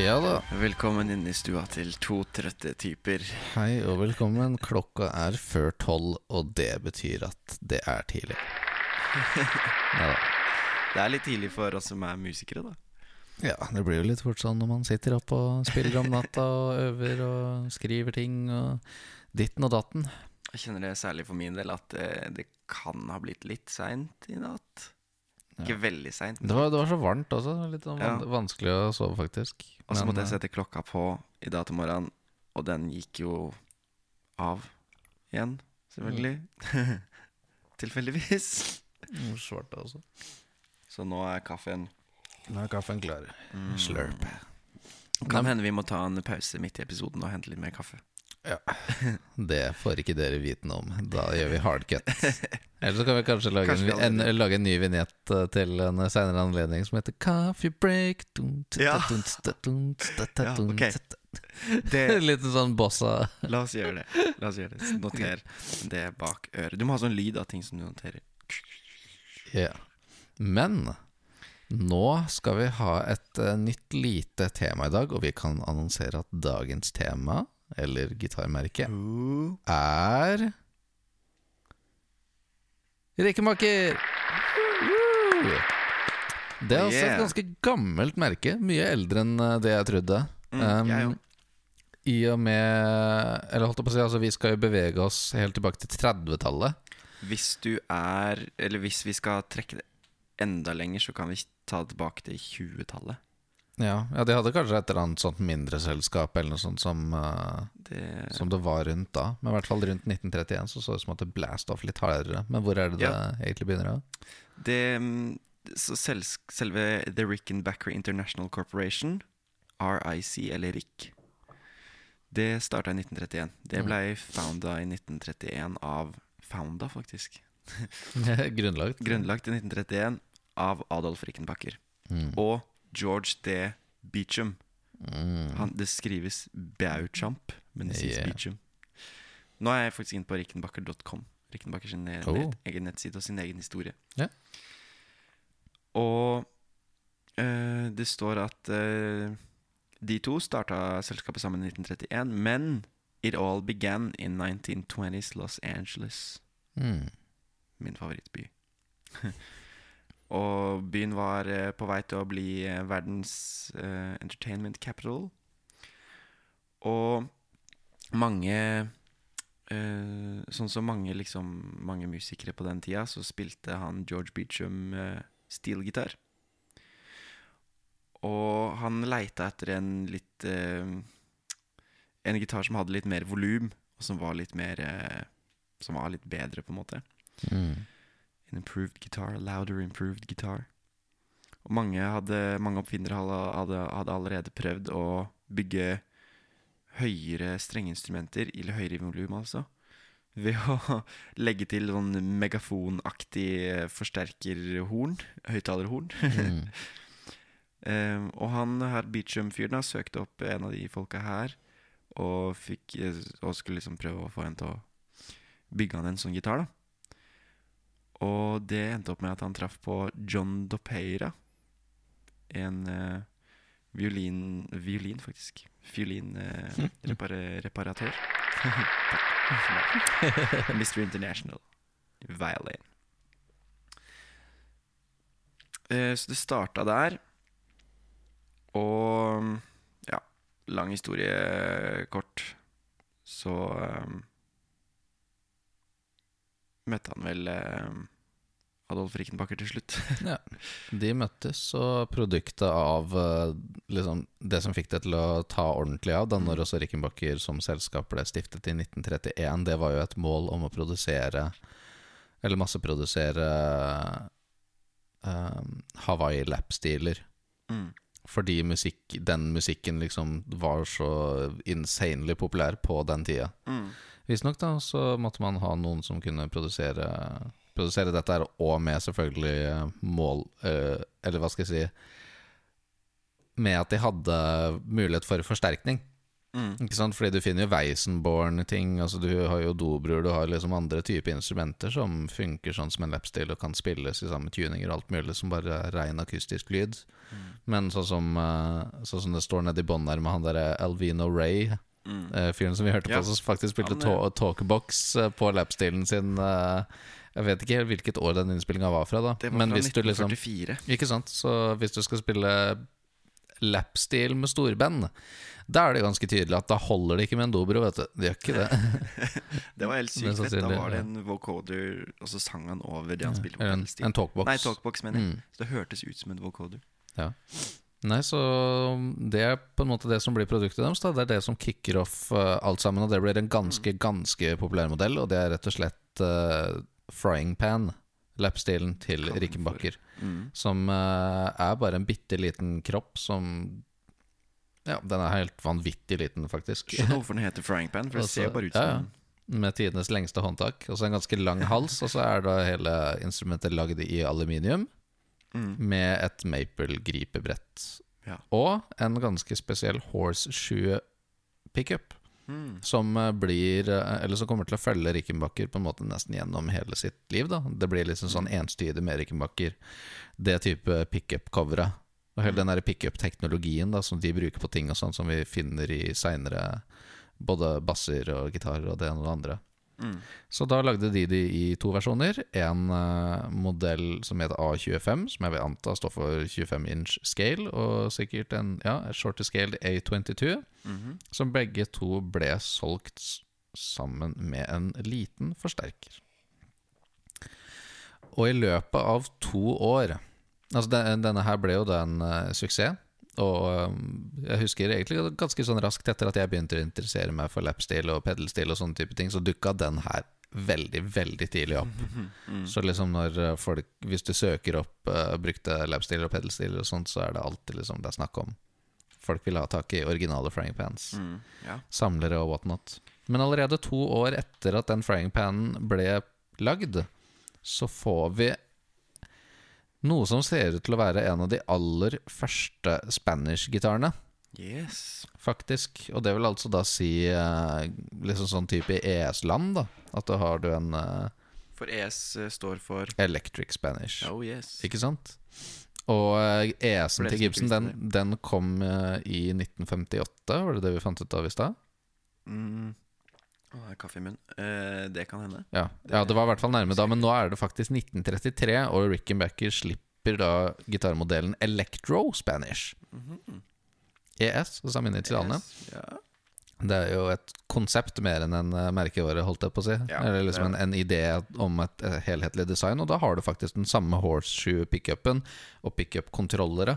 Ja da. Velkommen inn i stua til to trøtte typer. Hei og velkommen. Klokka er før tolv, og det betyr at det er tidlig. Ja, da. Det er litt tidlig for oss som er musikere, da. ja, det blir jo litt fort sånn når man sitter opp og spiller om natta og øver og skriver ting og ditten og datten. Jeg kjenner det særlig for min del at eh, det kan ha blitt litt seint i natt. Ikke veldig seint. Det det var så varmt også. Litt sånn Ja. vanskelig å sove, faktisk. Og så måtte jeg eh, sette klokka på i dag til morgenen, og den gikk jo av igjen, selvfølgelig. Tilfeldigvis. mm, Svart også. Så nå er kaffen Nå er kaffen klar. mm, Slurp. Kan hende vi må ta en pause midt i episoden og hente litt mer kaffe. Det får ikke dere vite noe om. Da gjør vi hardcut. Eller så kan vi kanskje lage, Kanskje en, en, lage en ny vignett eh, til en senere anledning som heter Coffee Break. Ja. Ja, Det, Litt sånn bossa. la oss gjøre det. La oss gjøre det. Noter det bak øret. Du må ha sånn lyd av ting som du noterer. Yeah. Men nå skal vi ha et eh, nytt lite tema i dag, og vi kan annonsere at dagens tema, eller gitarmerke, er Rekemaker! Det er også et ganske gammelt merke. Mye eldre enn eh, det jeg trodde. Mm, Um. I og med Eller holdt jeg på å si, altså vi skal jo bevege oss helt tilbake til 30-tallet. Hvis du er Eller hvis vi skal trekke det enda lenger, så kan vi ta det tilbake til 20-tallet. Ja, ja, de hadde kanskje et eller annet sånt mindre selskap eller noe sånt som, uh, Det som det var rundt da. Men i hvert fall rundt 1931 så så det ut som at det blast off litt hardere. Men hvor er det Ja. det egentlig begynner? da? Det mm, så selv, Selve The Rickenbacker International Corporation, RIC, eller RIC, det starta i 1931. Det Mm. ble founda i 1931 av Founda, faktisk. Grunnlagt. Grunnlagt i 1931 av Adolf Rickenbacker. Mm. Og George D. Beecham. Mm. Han, det skrives Bauchamp, men det sies Yeah. Beecham. Nå er jeg faktisk inne på rikkenbakker.com. Rikkenbakker sin Oh. net, egen nettside og sin egen historie. Yeah. Og uh, det står at uh, de to starta selskapet sammen i 1931, men it all began in 1920s Los Angeles. Mm. Min favorittby. og byen var eh, på vei til å bli eh, verdens eh, entertainment capital. Og mange Sånn som mange liksom Mange musikere på den tida, så spilte han George Beecham uh, steelgitar. Og han leita etter en litt En gitar som hadde litt mer volum, og som var litt mer Som var litt bedre, på en måte. Mm. An improved guitar, louder improved guitar. Og mange, hadde, mange oppfinnere hadde, hadde, allerede prøvd å bygge høyere strengeinstrumenter, eller høyere volum, altså. Ved å legge til sånn megafonaktig forsterkerhorn, høyttalerhorn. Mm. um, og han her Beachum-fyren, søkte opp en av de folka her, og, fikk, eh, og skulle liksom prøve å få en til å bygge han en sånn gitar, da. Og det endte opp med at han traff på John Dopeira. En uh, violin Violin, faktisk. Fiolinreparatør. Mr. International. Violin. Uh, så det starta der. Og ja, lang historie kort. Så um, møtte han vel eh, Adolf Rickenbacker til slutt. Ja. De møttes, og produktet av eh, liksom, det som fikk det til å ta ordentlig av, da når også Rickenbacker som selskap ble stiftet i 1931, det var jo et mål om å produsere, eller masseprodusere, uh, Hawaii lap-stiler. Mm. Fordi musikk, den musikken liksom var så insanely populær på den tida. Mm. Visstnok da, så måtte man ha noen som kunne produsere Produsere dette her, og med selvfølgelig eh, mål eh, Eller hva skal jeg si Med at de hadde mulighet for forsterkning. Mm. Ikke sant? Fordi du finner jo Weisenborn-ting, Altså du har jo dobruer, du har liksom andre typer instrumenter som funker sånn som en lapstil og kan spilles i samme tuninger og alt mulig, som bare er rein akustisk lyd. Mm. Men sånn som, eh, sånn som det står nedi bånn her med han derre Alvino Ray, Mm. fyren som vi hørte Ja. på, som faktisk spilte ja, men... talkbox på lapstilen sin. Jeg vet ikke helt hvilket år den innspillinga var fra, da. Det var Men fra hvis du liksom Ikke sant? Så hvis du skal spille lapsteel med storband, da er det ganske tydelig at da holder det ikke med en dobro, vet du. Det gjør ikke det. Det var helt sykt fett. Da var det en vocoder, og så sang han over det han spilte på en, en talkbox. Nei, talkbox, mener jeg. Mm. Så det hørtes ut som en vocoder. Nei, så det er på en måte det som blir produktet deres. Da. Det er det som kicker off uh, alt sammen. Og det blir en ganske, ganske populær modell, og det er rett og slett eh, frying pan. Lapstilen til Rikkenbakker Mm. Som uh, er bare en bitte liten kropp som Ja, den er helt vanvittig liten, faktisk. Skjønner hvorfor den heter frying pan, for det ser jo bare ut som ja. ja. med tidenes lengste håndtak. Og så en ganske lang hals, og så er da hele instrumentet lagd i aluminium mm. med et maple-gripebrett. Ja. Og en ganske spesiell horseshoe pickup. Mm. Som eh, blir eh, Eller som kommer til å følge Rickenbacker på en måte nesten gjennom hele sitt liv. da Det blir liksom sånn enstydig med Rickenbacker. Det type pickup-coveret. Og hele den der pickup-teknologien som de bruker på ting og sånn som vi finner i seinere både basser og gitarer og det ene og det andre. Mm. Så da lagde de de i to versjoner. En uh, modell som heter A25, som jeg vil anta står for 25 inch scale, og sikkert en ja, shorter scale A22, Mhm. som begge to ble solgt sammen med en liten forsterker. Og i løpet av to år Altså den, Denne her ble jo da en eh, suksess. Og eh, jeg husker egentlig ganske sånn raskt etter at jeg begynte å interessere meg for lapstil og pedalstil og sånne type ting, så dukka den her veldig, veldig tidlig opp. Mm. Så liksom når eh, folk Hvis du søker opp uh, brukte lapstiler og pedalstiler og sånt, så er det alltid liksom det er snakk om. Folk vil ha tak i originale frying pans. Mm. Ja. Samlere og whatnot. Men allerede to år etter at den frying panen ble lagd, så får vi noe som ser ut til å være en av de aller første Spanish-gitarene. Yes. Faktisk. Og det vil altså da si eh, liksom sånn type i ES-land, da. At da har du en eh, For ES eh, står for electric Spanish. Oh yes. Ikke sant? Og ES-en til Gibson, den, den kom i 1958, var det det vi fant ut av i stad? Mm. Kaffe i munnen. Eh, det kan hende. Ja. ja, det var i hvert fall nærme da, men nå er det faktisk 1933, og Rickenbacker slipper da gitarmodellen Electro Spanish. Mhm. ES, det samme initialene. Yes. Ja. Det er jo et konsept mer enn en eh, merkevare, holdt jeg på å si. Ja, Eller liksom en, en idé om et eh, helhetlig design, og da har du faktisk den samme horseshoe-pickupen og pickup-kontrollere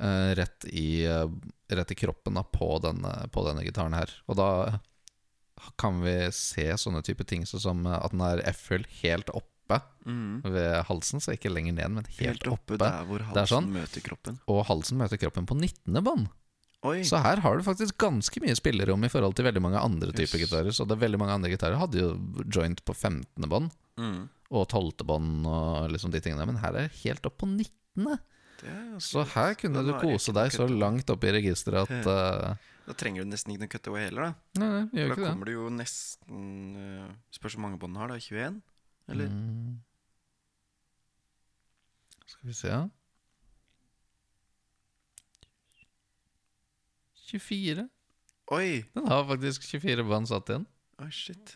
uh, rett, i, eh, rett i kroppen da, på, denne, på denne gitaren her. Og da kan vi se sånne type ting sånn som eh, at den er F-hull helt oppe mm. ved halsen, så ikke lenger ned, men helt, Helt oppe oppe. der hvor er halsen sånn. møter kroppen. Og halsen møter kroppen på 19. bånd. Oi! Så her har du faktisk ganske mye spillerom i forhold til veldig mange andre typer Yes. gitarer. Så det er veldig mange andre gitarer hadde jo joint på 15. bånd Mm. og 12. bånd og liksom de tingene, men her er det helt opp på 19. Det Så her kunne du kose deg så langt opp i registeret at uh, Da trenger du nesten ikke noe cutaway heller, da. Nei, nei, da ikke det. kommer du jo nesten uh, Spørs hvor mange bånd du har, da. 21? Eller? Mm. Skal vi se 24. Oi! Den har faktisk 24 bånd satt igjen. Oi, shit.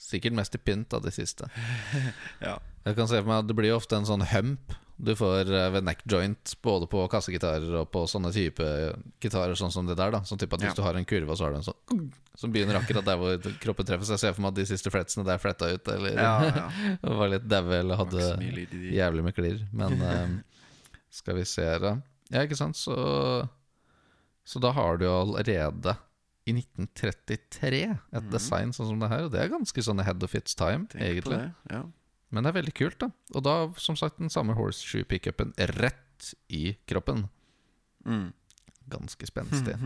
Sikkert mest i pynt av de siste. Ja. Jeg kan se for meg at Det blir ofte en sånn hump du får eh, ved neck joint, både på kassegitarer og på sånne type gitarer sånn som det der. da Sånn type at Hvis Ja. du har en kurve, og så har du en sånn som begynner akkurat der hvor kroppen treffer. Så jeg ser for meg at de siste fretsene der fletta ut, eller Ja, ja. var litt daue, eller hadde jævlig med klirr. Men um, skal vi se da Ja, ikke sant, så Så da har du jo allerede i 1933 et mm. design sånn som det her, og det er ganske sånn ahead of its time, Tenk på det. Ja. Men det er veldig kult, da. Og da, som sagt, den samme horseshoe-pickupen rett i kroppen. Mm. Ganske spenstig.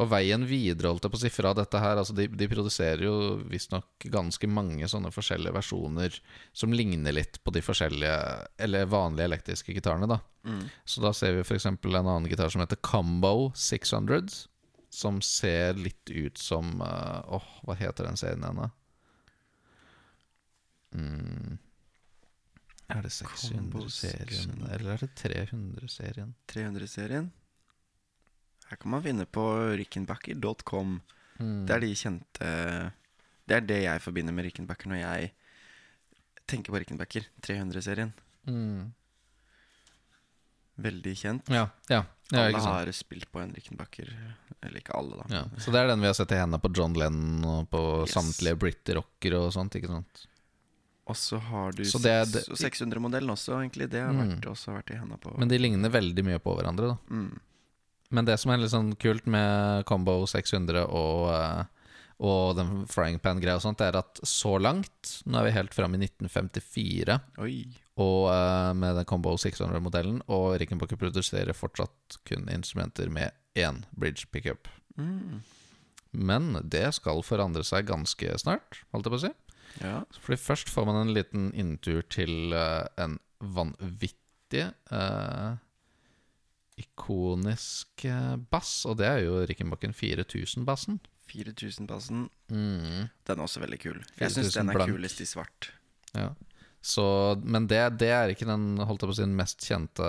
Og veien videre, holdt jeg på å si, fra dette her altså De, de produserer jo visstnok ganske mange sånne forskjellige versjoner som ligner litt på de forskjellige, eller vanlige elektriske gitarene, da. Mm. Så da ser vi f.eks. en annen gitar som heter Combo 600. som ser litt ut som eh, Åh, hva heter den serien igjen, da? Mm. Er det 600-serien, eller er det 300-serien? 300-serien. Her kan man finne på rickenbacker.com. Mm. Det er de kjente Det er det jeg forbinder med Rickenbacker når jeg tenker på Rickenbacker. 300-serien. Mm. Veldig kjent. Ja, ja, ja, alle har spilt på en Rickenbacker. Eller ikke alle, da. Ja. Så det er den vi har sett i hendene på John Lennon og på Yes. samtlige Britty-rockere og sånt, ikke sant? Og så har du Så det er det- 600-modellen også, egentlig. Det har Mm. vært, også vært i henda på. Men de ligner veldig mye på hverandre, da. mm. Men det som er litt sånn kult med Combo 600 og, eh, og den frying pan-greia og sånt, er at så langt Nå er vi helt fram i 1954 Oi. og eh, med den Combo 600-modellen, og Rickenbacker produserer fortsatt kun instrumenter med én bridge pickup. Mm. Men det skal forandre seg ganske snart, holdt jeg på å si. Ja. Fordi først får man en liten inntur til uh, en vanvittig uh, ikonisk uh, bass, og det er jo Rickenbacken 4000-bassen. 4000-bassen. Mm. Den er også veldig kul. Jeg syns den er blank. kulest i svart. Ja. Så, men det, det er ikke den holdt jeg på å si, den mest kjente,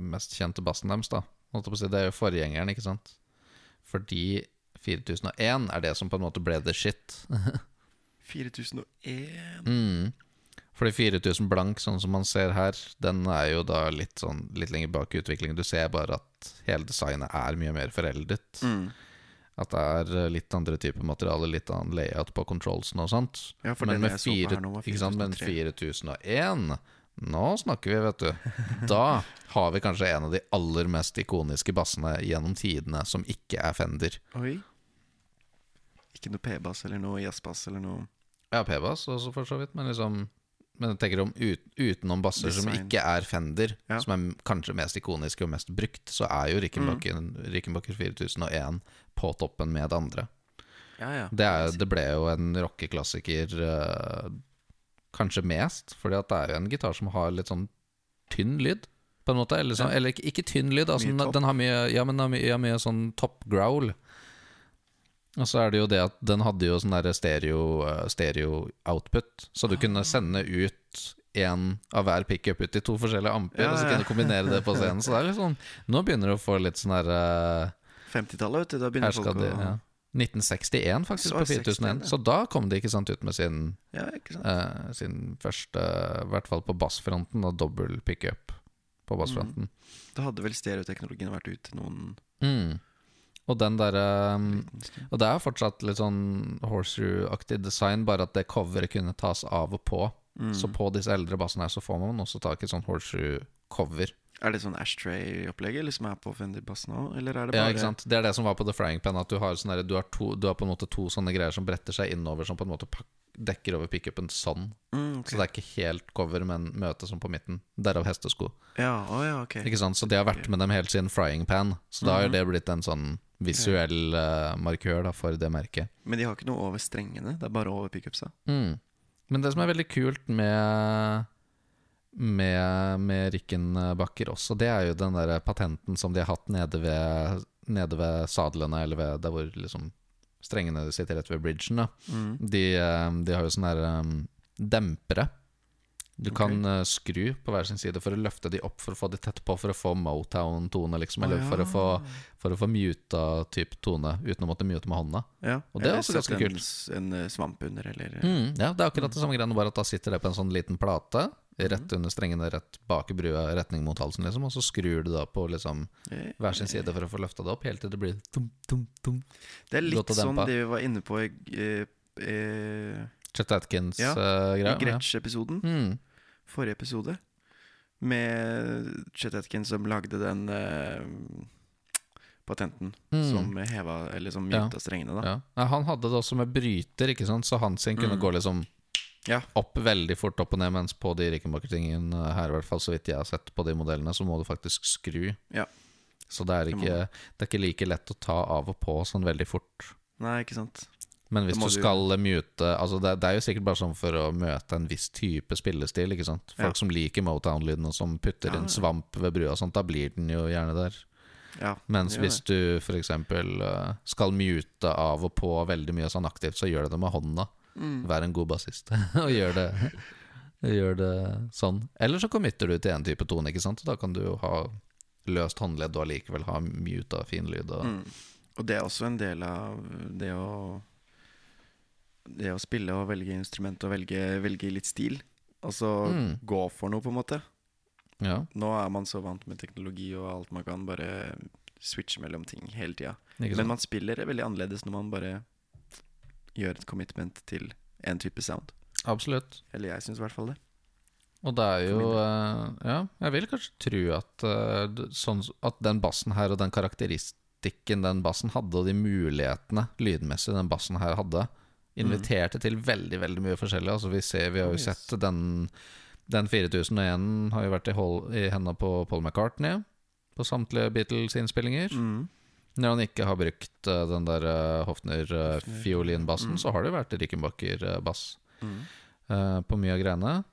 mest kjente bassen deres. da holdt jeg på å si, Det er jo forgjengeren, ikke sant? Fordi 4001 er det som på en måte ble the shit. 4001 Mm. Fordi 4000 blank, sånn som man ser her, den er jo da litt sånn Litt lenger bak i utviklingen. Du ser bare at hele designet er mye mer foreldet. mm. At det er eh, litt andre typer materiale, litt annen layout på controlsene og sånt. Ja, Men med, 4, så på fire, her nå var ikke sant, men 4001 Nå snakker vi, vet du. Da har vi kanskje en av de aller mest ikoniske bassene gjennom tidene som ikke er Fender. Oi. Ikke noe P-bass eller noe jazzbass eller noe Ja, P-bass også, for så vidt, men liksom Men jeg tenker om ut, utenom basser som ikke er Fender, Ja. som er kanskje mest ikoniske og mest brukt, så er jo Rickenbacker, Mm. Rickenbacker 4001 på toppen med det andre. Ja, ja. Det, er, det ble jo en rockeklassiker uh, kanskje mest, fordi at det er jo en gitar som har litt sånn tynn lyd, på en måte. Eller, sånn, eller ikke, ikke tynn lyd, altså, den, den har mye, ja, men den har mye, ja, mye sånn top growl. Og så er det jo det at den hadde jo sånn derre stereo, eh, stereo output, så du Ah. kunne sende ut en av hver pickup ut i to forskjellige amper, Ja, og så kunne du kombinere det på scenen. Så det er litt sånn Nå begynner du å få litt sånn derre 50-tallet, vet du. Da begynner folk de, å ja. 1961 faktisk, på 61, 4001. Så da kom de ikke sant ut med sin, Ja, eh, sin første I hvert fall på bassfronten, og dobbel pickup på bassfronten. Da hadde vel stereoteknologien vært ute noen Mm. Og den derre um. Og det er fortsatt litt sånn horseshoe-aktig design, bare at det coveret kunne tas av og på. Mm. Så på disse eldre bassene her så får man også tak i sånn horseshoe-cover. Er det sånn ashtray-opplegget liksom som er på Fender-bassen òg, eller er det Ja, ikke sant? Det er det som var på The Frying Pan, at du har, sånne, du har, to, du har på en måte to sånne greier som bretter seg innover, som på en måte dekker over pickupen sånn. Mm, okay. Så det er ikke helt cover, men møte som på midten. Derav hestesko. Ja, oh, ja, ok. Ikke sant? Så de har vært med dem helt siden Frying Pan. Så da har Mhm. det blitt en sånn visuell uh, markør da, for det merket. Men de har ikke noe over strengene, det er bare over pickupsa. Mm. Men det som er veldig kult med med, med Rikkenbakker også, det er jo den der patenten som de har hatt nede ved, nede ved sadlene, eller ved der hvor liksom strengene sitter rett ved bridgen. Da. Mm. De, eh, de har jo sånne der, um, dempere. Du kan okay. skru på hver sin side for å løfte de opp for å få de tett på, for å få Motown-tone, liksom. Eller for, å få, for å få muta type tone, uten å måtte mute med hånda. ja. og det er også ganske kult. en. En, eh, svamp under, eller Mm, ja, det er akkurat det samme greiene, bare at da sitter det på en sånn liten plate. Mhm. Rett under strengene, rett bak i brua, retning mot halsen, liksom. Og så skrur du da på liksom Eh, hver sin side for å få løfta det opp, helt til det blir tum, tum, tum. Det er litt sånn det vi var inne på i, eh, eh, Chet Atkins-greia. i Gretsch-episoden. Mm. Forrige episode. Med Chet Atkins som lagde den uh, patenten Mm. som heva Eller som Ja. strengene, da. Ja. Ja, Han hadde det også med bryter, ikke sant? så hans sin kunne Mm. gå liksom Ja. opp veldig fort opp og ned, mens på de Rickenbacker-tingene her, i hvert fall så vidt jeg har sett på de modellene, så må du faktisk skru. Ja. Så det er, ikke, det er ikke like lett å ta av og på sånn veldig fort. Nei, ikke sant. Men hvis du du- skal mute altså det, det er jo sikkert bare sånn for å møte en viss type spillestil. ikke sant? Folk Ja. som liker Motown-lyden og som putter Ja, inn svamp ved brua og sånt, da blir den jo gjerne der. Ja, Mens hvis du f.eks. Uh, skal mute av og på veldig mye sånn aktivt, så gjør det det med hånda. Mm. Vær en god bassist og gjør det, gjør det sånn. Eller så committer du til én type tone, ikke sant? Da kan du jo ha løst håndledd og allikevel ha muta fin lyd. Og, Mm. Og det er også en del av det å Det å spille og velge instrument og velge, velge litt stil. Altså Mm. gå for noe, på en måte. Ja, Nå er man så vant med teknologi og alt man kan bare switche mellom ting hele tida. Men man spiller veldig annerledes når man bare gjør et commitment til en type sound. Absolutt. Eller jeg syns i hvert fall det. Og det er jo eh, Ja, jeg vil kanskje tro at, eh, sånn, at den bassen her og den karakteristikken den bassen hadde, og de mulighetene lydmessig den bassen her hadde, inviterte til veldig veldig mye forskjellig. Altså Vi ser, vi har jo sett den Den 4001 har jo vært i, hold, i hendene på Paul McCartney på samtlige Beatles-innspillinger. Mm. Når han ikke har brukt uh, den der uh, Hofner-fiolinbassen, Mm. så har det jo vært Rickenbacker-bass Mm. eh, på mye av greiene.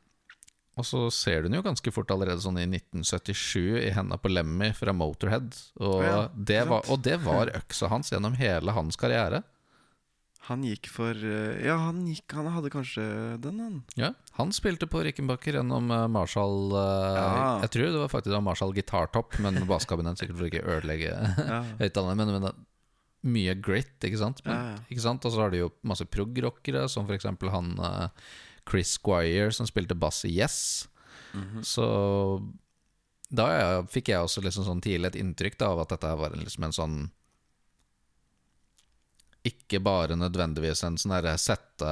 Og så ser du den jo ganske fort allerede sånn i 1977 i hendene på Lemmy fra Motorhead. Og, Ja, det, var, og det var øksa hans gjennom hele hans karriere. Han gikk for eh, Ja, han gikk Han hadde kanskje den, han. Ja, Han spilte på Rickenbacker gjennom eh, Marshall eh, Ja. Jeg tror det var faktisk det var Marshall gitartopp, men basskabinett sikkert for ikke å ødelegge Ja. høyttalerne. Men, men det- mye grit, ikke sant? Men. Ikke sant? Og så har de jo masse prog-rockere, som for eksempel han Chris Squire, som spilte bass i Yes. Mhm. Så da fikk jeg også liksom sånn tidlig et inntrykk da, av at dette var liksom en sånn Ikke bare nødvendigvis en sånn derre sette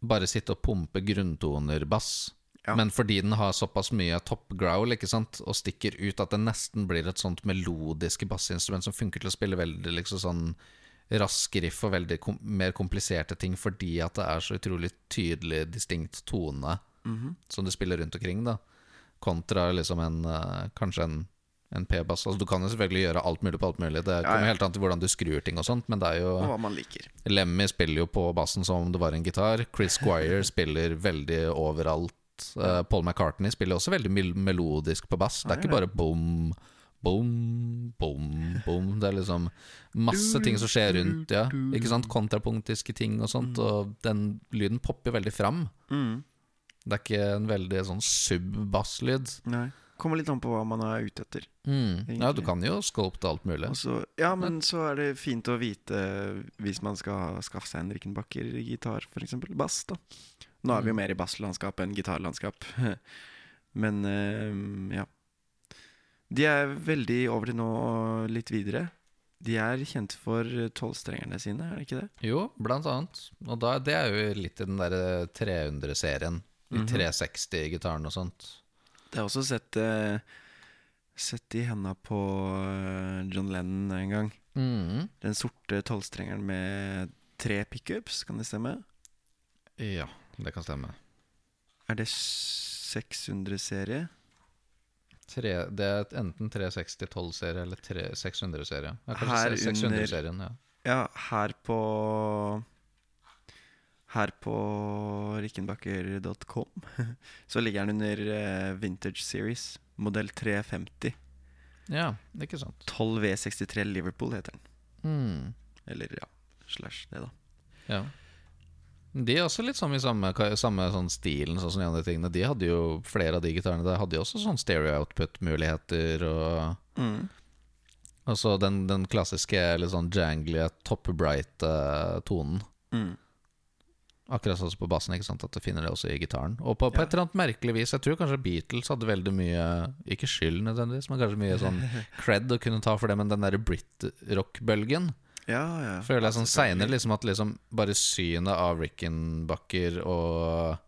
Bare sitte og pumpe grunntoner-bass. Ja. Men fordi den har såpass mye top growl ikke sant? og stikker ut at det nesten blir et sånt melodisk bassinstrument som funker til å spille veldig liksom sånn rask riff og veldig kom mer kompliserte ting fordi at det er så utrolig tydelig, distinkt tone Mhm. som du spiller rundt omkring, da. Kontra liksom en eh, kanskje en, en P-bass. Altså, du kan jo selvfølgelig gjøre alt mulig på alt mulig. Det kommer ja. helt an til hvordan du skrur ting og sånt, men det er jo hva man liker. Lemmy spiller jo på bassen som om det var en gitar. Chris Squire spiller veldig overalt. Uh, Paul McCartney spiller også veldig mel melodisk på bass. Det er Han ikke bare bom, bom, bom, bom. Det er liksom masse ting som skjer rundt. Ja, ikke sant? Kontrapunktiske ting og sånt. Og den lyden popper veldig fram. Mm. Det er ikke en veldig sånn sub-basslyd. Kommer litt an på hva man er ute etter. Mm. Ja, du kan jo sculpte alt mulig. Så- ja, men så er det fint å vite hvis man skal skaffe seg en Rickenbacker-gitar, f.eks. bass. da Nå er vi jo mer i basslandskap enn gitarlandskap. Men uh, ja. De er veldig over til nå og litt videre. De er kjent for tolvstrengerne sine, er det ikke det? Jo, blant annet. Og da, det er jo litt i den derre 300-serien. De Mhm. 360-gitaren og sånt. Det har også sett eh, Sett i henda på eh, John Lennon en gang. Mm. Den sorte tolvstrengeren med tre pickups, kan det stemme? Ja, det kan stemme. Er det 600-serie? Tre, det er enten 360-12-serie eller 600-serie. Her kanskje under- ja. Ja, her på Her på rikkenbakker.com så ligger den under eh, Vintage Series, modell 350. Ja, det er ikke sant. 12 V63 Liverpool heter den. Mm. Eller ja, slash det, da. Ja. De er også litt sånn i samme, samme sånn stilen sånn som de andre tingene. De hadde jo flere av de gitarene der hadde jo også sånn stereo output-muligheter og Mm. Altså den, den klassiske litt sånn jangly, top bright-tonen. Mm. Akkurat sånn som på bassen, ikke sant? at du finner det også i gitaren. Og på, på et eller annet merkelig vis Jeg tror kanskje Beatles hadde veldig mye Ikke skyld nødvendigvis, men kanskje mye sånn cred å kunne ta for det, men den derre Brit-rock-bølgen Ja, ja. føler jeg sånn seinere liksom at liksom bare synet av Rickenbacker og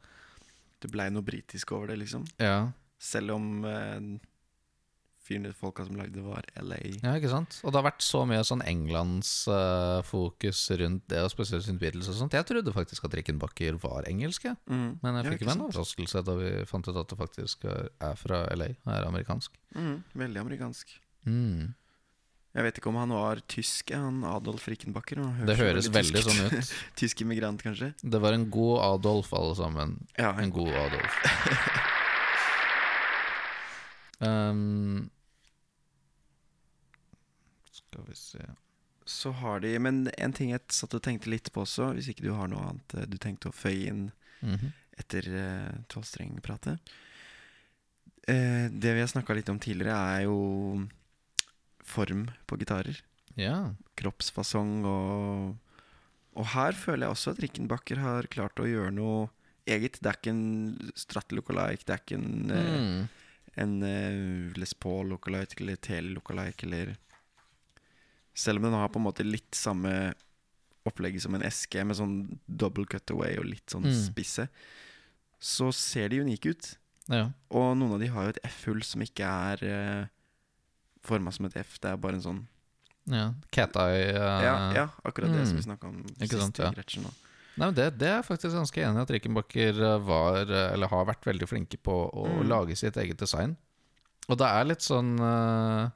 Det blei noe britisk over det, liksom. Ja, Selv om eh, fyrene folka som lagde det, var LA. ja ikke sant? Og det har vært så mye sånn Englands uh, fokus rundt det, og spesielt rundt Beatles og sånt. Jeg trodde faktisk at Rickenbacker var engelsk. Mm. Men jeg Ja, fikk ikke en overraskelse da vi fant ut at det faktisk er fra LA og er amerikansk. Mm, veldig amerikansk. Mm. Jeg vet ikke om han var tysk, ja, han Adolf Rickenbacker. Han Det høres veldig, veldig sånn ut. tysk immigrant, kanskje? Det var en god Adolf, alle sammen. Ja, En god Adolf. Um, skal vi se Så har de Men en ting jeg satt og tenkte litt på også, hvis ikke du har noe annet eh, du tenkte å føye inn mm -hmm. etter uh, tolvstrengpratet. Uh, det vi har snakka litt om tidligere, er jo form på gitarer. Ja. Kroppsfasong og Og her føler jeg også at Rickenbacker har klart å gjøre noe eget. Det er ikke en Strattelocolique, det er ikke en uh, mm en eh, Les Paul lookalike eller Tele lookalike eller Selv om den har på en måte litt samme opplegget som en eske, med sånn double cutaway og litt sånn Mm. spisse, så ser de unike ut. ja. Og noen av de har jo et F-hull som ikke er uh, forma som et F. Det er bare en sånn ja. Cat Eye uh, Ja, ja akkurat det som vi mm. snakka om sant, sist i ja. Nei, men det, det er jeg faktisk ganske enig i at Rickenbacker eh, var, eh, eller har vært veldig flinke på å Mm. lage sitt eget design. Og det er litt sånn uh,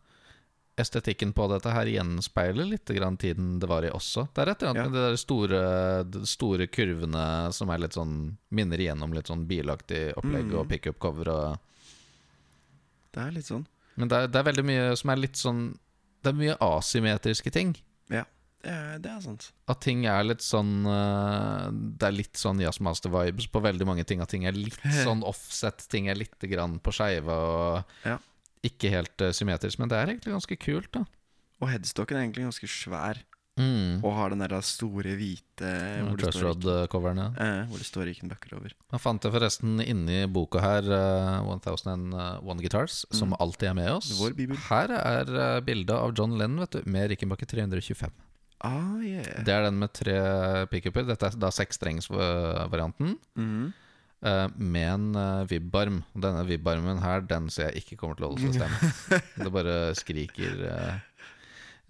Estetikken på dette her gjenspeiler litt grann tiden det var i også. Det er et eller annet Ja. med de der store, de store kurvene som er litt sånn minner igjennom litt sånn bilaktig opplegg Mm. og pickup-cover og Det er litt sånn. Men det er, det er veldig mye som er litt sånn Det er mye asymmetriske ting. Det er, det er sant. At ting er litt sånn eh, Det er litt sånn jazzmaster-vibes på veldig mange ting. At ting er litt sånn offset, ting er litt grann på skeive og Ja. ikke helt eh, symmetrisk. Men det er egentlig ganske kult, da. Og headstocken er egentlig ganske svær, Mm. og har den der store hvite hvor, det Ja, eh, hvor det står Rickenbacker over. Man fant det forresten inni boka her, uh, 1001 Guitars, som Mm. alltid er med oss. Vår bibel. Her er uh, bildet av John Lennon vet du, med Rickenbacker 325. Ah, yeah. Det er den med tre pickuper. Dette er da seksstrengsvarianten. Mm. Uh, med en uh, vibbarm. Denne vibbarmen her, den ser jeg ikke kommer til å holde seg stemme. det bare skriker uh,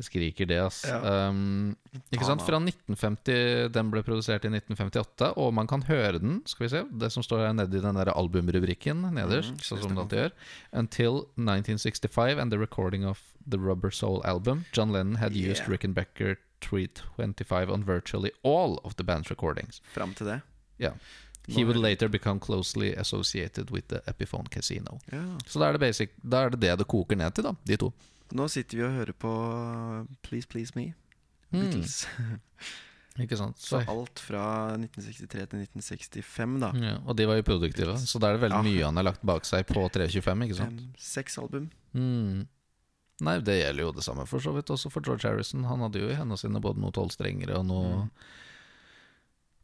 Skriker det, ass. Ja. Um, ikke sant? Fra 1950 Den ble produsert i 1958, og man kan høre den. Skal vi se Det som står her nede i den der albumrubrikken nederst, mm, sånn som det alltid gjør. Until 1965 and the recording of the Rubber Soul album, John Lennon had used Rickenbacker 325 on virtually all of the band's recordings. Fram til det. Ja. yeah. He would er- later become closely associated with the Epiphone Casino. Ja. Så da er det basic Da er det det det koker ned til, da. De to. Nå sitter vi og hører på Please Please Me. Mm. Beatles. Ikke sant? Så Så, alt fra 1963 til 1965, da. ja, og de var jo produktive, så da er det veldig Ja. mye han har lagt bak seg på 325, ikke sant? Fem, seks album. Mm. Nei, det gjelder jo det samme for så vidt også for George Harrison. Han hadde jo i hendene sine både noe tolvstrengere og noe Mm.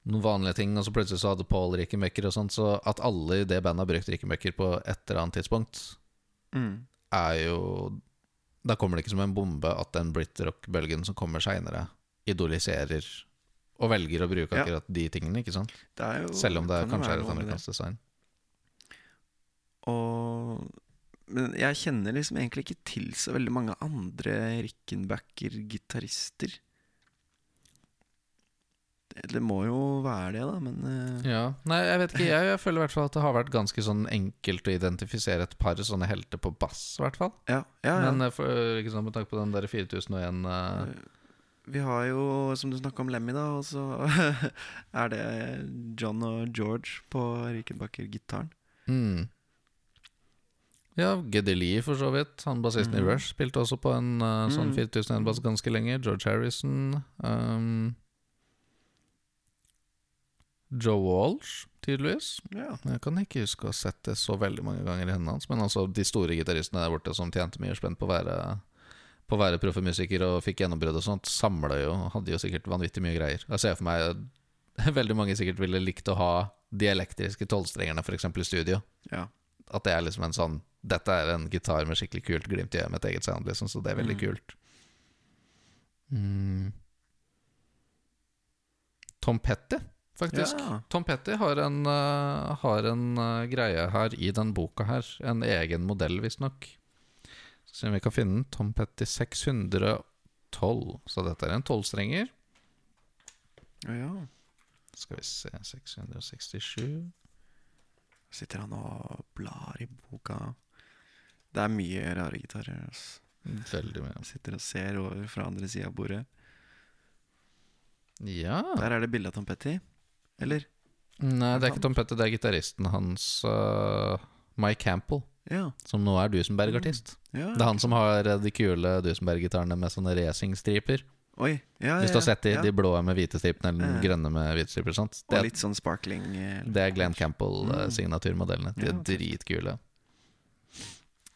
Noen vanlige ting, og så plutselig så hadde Paul Rickenbacker og sånt, så at alle i det bandet har brukt Rickenbacker på et eller annet tidspunkt, Mm. er jo Da kommer det ikke som en bombe at den Brit-rock-bølgen som kommer seinere, idoliserer og velger å bruke Ja. de tingene, ikke sant? Det jo, Selv om det kan kanskje er et det. amerikansk design. Og Men jeg kjenner liksom egentlig ikke til så veldig mange andre Rickenbacker-gitarister. Det, må jo være det, da, men uh... Ja, Nei, jeg vet ikke. Jeg, jeg føler i hvert fall at det har vært ganske sånn enkelt å identifisere et par sånne helter på bass, i hvert fall. ja, ja, ja. Men eh, for, ikke sant, med tanke på den der 4001 uh... Vi har jo, som du snakka om Lemmy, da, og så er det John og George på Rickenbacker-gitaren. mm. Ja, Geddy Lee, for så vidt. Han bassisten i Mhm. Rush spilte også på en uh, sånn Mm. 4001-bass ganske lenge. George Harrison. Um, Joe Walsh, tydeligvis. Ja. Jeg kan ikke huske å ha sett det så veldig mange ganger i hendene hans. Men altså de store gitaristene der borte som tjente mye spenn på å være På å være proffe musikere og fikk gjennombrudd og sånt, samla jo Hadde jo sikkert vanvittig mye greier. Jeg ser for meg veldig mange sikkert ville likt å ha de elektriske tolvstrengerne f.eks. i studio. ja. At det er liksom en sånn Dette er en gitar med skikkelig kult glimt i øyet med et eget sound, liksom, så det er veldig Mm. kult. Mm. Tom Petty, faktisk. Ja. Tom Petty har en, uh, har en uh, greie her i den boka her. En egen modell, visstnok. Skal se om vi kan finne den. Tom Petty 612. Så dette er en tolvstrenger. ja, ja. Skal vi se 667 Sitter han og blar i boka. Det er mye rare gitarer. Altså. Veldig mye. Sitter og ser over fra andre sida av bordet. Ja. Der er det bilde av Tom Petty. Eller? Nei, det er ikke Tom Petty, det er gitaristen hans, uh, Mike Campbell, Ja. som nå er Dusenberg-artist. ja. Det er han som har eh, de kule Dusenberg-gitarene med sånne racingstriper. Oi. Ja, Hvis du har sett de, de blå med hvite stripene eller Ja. grønne med hvite striper. Sant? Og litt sånn sparkling. eh, det er Glenn Mm. Campbell-signaturmodellene. De er dritkule.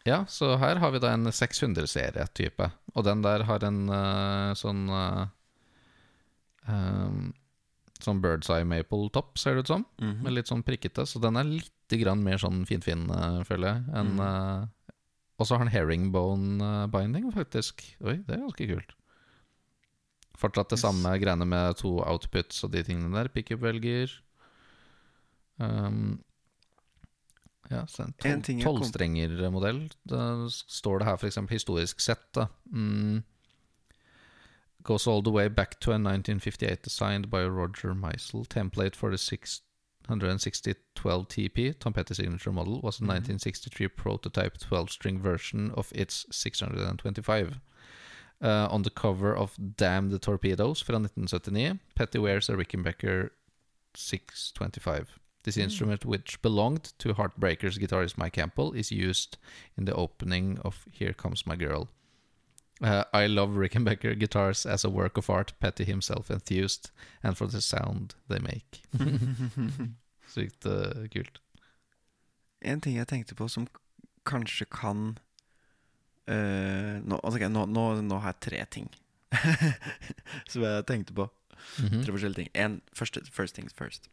Ja, så her har vi da en 600-serie-type. Og den der har en uh, sånn eh, um, Sånn Bird's Eye Maple Top, ser det ut som. Mhm. Med litt sånn prikkete. Så den er litt grann mer sånn finfin, uh, føler jeg. enn, Mm. eh, og så har den herringbone-binding, faktisk. Oi, det er ganske kult. Fortsatt det Yes. samme greiene med to outputs og de tingene der. Pickup-velger. Um, ja, en kom- tolvstrengermodell. Da står det her f.eks. historisk sett. da mm, Goes all the way back to a 1958 designed by Roger Meisel. Template for the 660 12 TP, Tom Petty signature model, was a Mhm. 1963 prototype 12 string version of its 625. Uh, on the cover of Damn the Torpedoes fra 1979, Petty wears a Rickenbacker 625. This Mm. instrument, which belonged to Heartbreakers guitarist Mike Campbell, is used in the opening of Here Comes My Girl. Uh, I love Rickenbacker guitars as a work of art, Petty himself enthused, and for the sound they make. Sykt uh, kult. En ting jeg tenkte på som kanskje kan uh, nå, okay, nå, nå, nå har jeg tre ting som jeg tenkte på. Mhm. Tre forskjellige ting. En, første, first things first.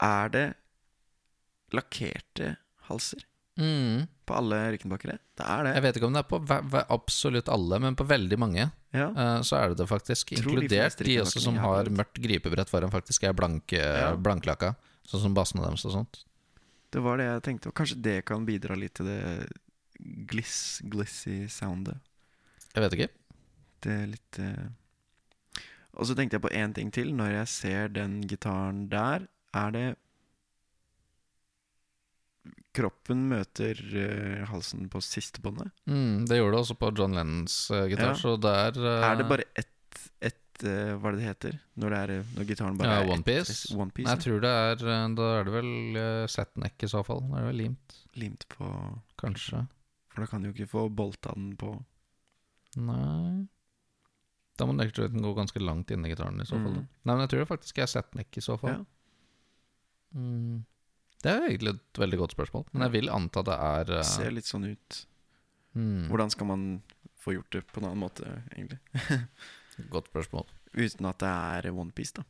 Er det lakkerte halser mm. på alle Rickenbackere? Det er det. Jeg vet ikke om det er på absolutt alle, men på veldig mange Ja. uh, så er det det faktisk. Tror Inkludert de, de også som har har mørkt gripebrett foran, faktisk er blank, Ja. blanklaka. Sånn som bassene deres og sånt. Det var det jeg tenkte. Og kanskje det kan bidra litt til det gliss, glissy soundet. Jeg vet ikke. Det er litt uh... Og så tenkte jeg på én ting til. Når jeg ser den gitaren der, er det Kroppen møter uh, halsen på siste båndet. Mm, det gjorde det også på John Lennons uh, gitar, Ja. så der uh, Er det bare ett, ett eh, Hva er det det heter? Når, det er, eh, når gitaren bare Ja, er one piece. One piece Nei, jeg tror det er eh, Da er det vel uh, setneck i så fall. Da er det vel limt, Limt på kanskje. For da kan du jo ikke få bolta den på. Nei Da må neckjointen gå ganske langt inni gitaren i så fall. Mm. Nei, men jeg tror det faktisk er setneck i så fall. Ja. Mm. Det er egentlig et veldig godt spørsmål, men jeg vil anta det er uh... Ser litt sånn ut. mm, Hvordan skal man få gjort det på en annen måte, egentlig? Godt spørsmål. Uten at det er onepiece, da.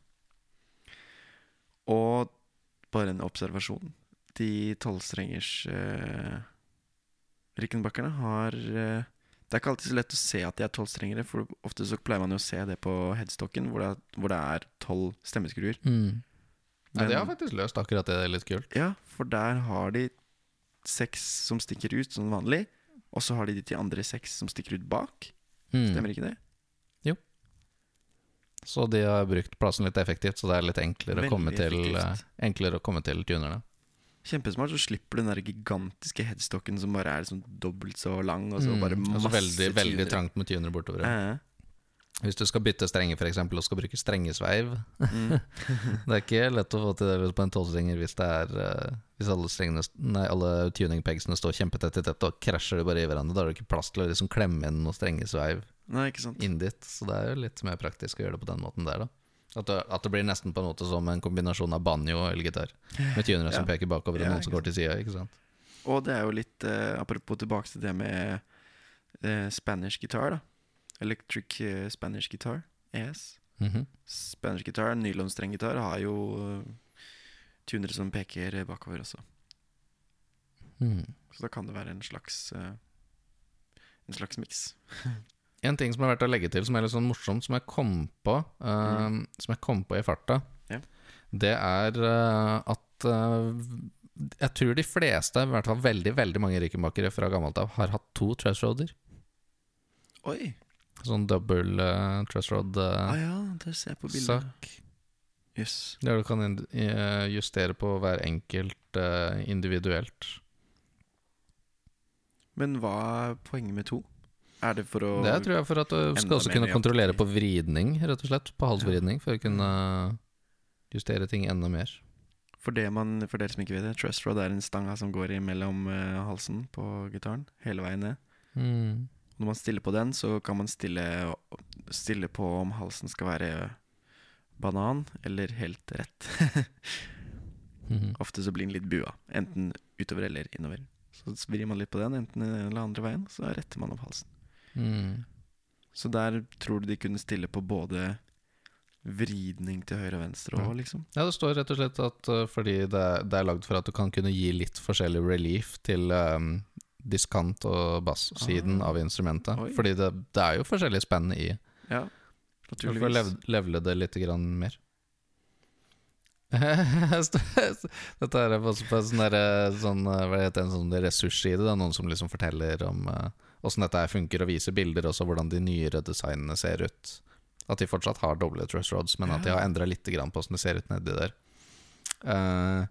Og bare en observasjon. De tolvstrengers uh, Rickenbackerne har uh, Det er ikke alltid så lett å se at de er tolvstrengere, for ofte så pleier man jo å se det på headstocken, hvor det, er- hvor det er tolv stemmeskruer. Mm. Nei, ja, de har faktisk løst akkurat det. Det er litt kult. Ja, for der har de seks som stikker ut som vanlig, og så har de de andre seks som stikker ut bak. Mm. Stemmer ikke det? Jo. Så de har brukt plassen litt effektivt, så det er litt enklere, å komme, Veldig til, effektivt. eh, enklere å komme til tunerne. Kjempesmart, så slipper du den der gigantiske headstocken som bare er liksom dobbelt så lang, og så Mm. bare Og masse så veldig, veldig trangt med tuner bortover. Eh, Hvis du skal bytte strenger for eksempel, og skal bruke strengesveiv mm. Det er ikke lett å få til det på en tolvstrenger hvis er eh, Hvis alle, strengene, nei, alle tuningpegsene står kjempetett i tett og krasjer de bare i hverandre. Da har du ikke plass til å liksom klemme inn noe strengesveiv Nei, inn dit. Så det er jo litt mer praktisk å gjøre det på den måten der, da. At det, at det blir nesten på en måte som en kombinasjon av banjo og elgitar. Med tunere som peker bakover, og Ja, noen som går til sida. Ikke sant? Og det er jo litt eh, Apropos tilbake til det med eh, Spanish gitar, da. Electric eh, Spanish guitar. ES. Mhm. Spanish guitar, nylonstrenggitar, har jo eh, tunere som peker bakover også. Mm. Så da kan det være en slags eh, En slags miks. En ting som er verdt å legge til, som er litt sånn morsomt, som jeg kom på eh, Som jeg kom på i farta, Ja. det er uh, at uh, Jeg tror de fleste, i hvert fall veldig veldig mange rikemakkere fra gammelt av, har hatt to trashroader. Oi! Sånn double uh, trussrod Ah uh, ja, det ser jeg på bildet. Jøss. Der du kan eh, justere på hver enkelt uh, individuelt. Men hva er poenget med to? Er det for å Det tror jeg for at du skal også kunne kontrollere på vridning, rett og slett. På halsvridning, for å kunne justere ting enda mer. For, det man, for dere som ikke vet det, truss rod er en stanga som går mellom uh, halsen på gitaren hele veien ned. Mm. Når man stiller på den, så kan man stille, stille på om halsen skal være banan eller helt rett. Mhm. Ofte så blir den litt bua. Enten utover eller innover. Så vrir man litt på den, enten den eller andre veien, så retter man opp halsen. Mm. Så der tror du de kunne stille på både vridning til høyre og venstre òg, liksom. Ja, det står rett og slett at uh, fordi det, det er lagd for at du kan kunne gi litt forskjellig relief til um, diskant- og bass-siden Ah. av instrumentet. Oi. Fordi det, det er jo forskjellig spenn i Ja, naturligvis. Du får lev, levele det litt grann mer. Dette er også på en sånn, sånn uh, Hva heter en sånn ressursside. Det er noen som liksom forteller om uh, dette her funker, og viser bilder også hvordan de nyere designene ser ut. At de fortsatt har doble truss rods, men at de har endra litt på åssen det ser ut nedi der. Eh,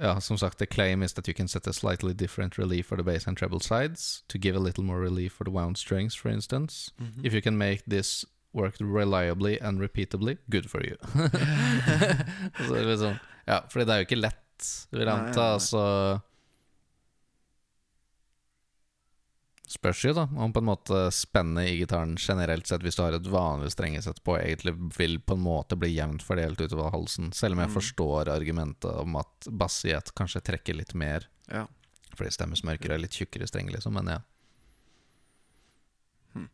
ja, som sagt, the claim is that you can set a slightly different relief for the bass and treble sides to give a little more relief for the wound strings, for instance. Mhm. If you can make this work reliably and repeatably, good for you. så liksom, ja, fordi det er jo ikke lett, vil jeg anta. Altså Spørs jo, da, om på en måte spennet i gitaren generelt sett, hvis du har et vanlig strengesett på, egentlig vil på en måte bli jevnt fordelt utover halsen. Selv om jeg Mm. forstår argumentet om at bass i ett kanskje trekker litt mer Ja. fordi stemmesmørker er litt tjukkere streng, liksom. Men ja. Hmm.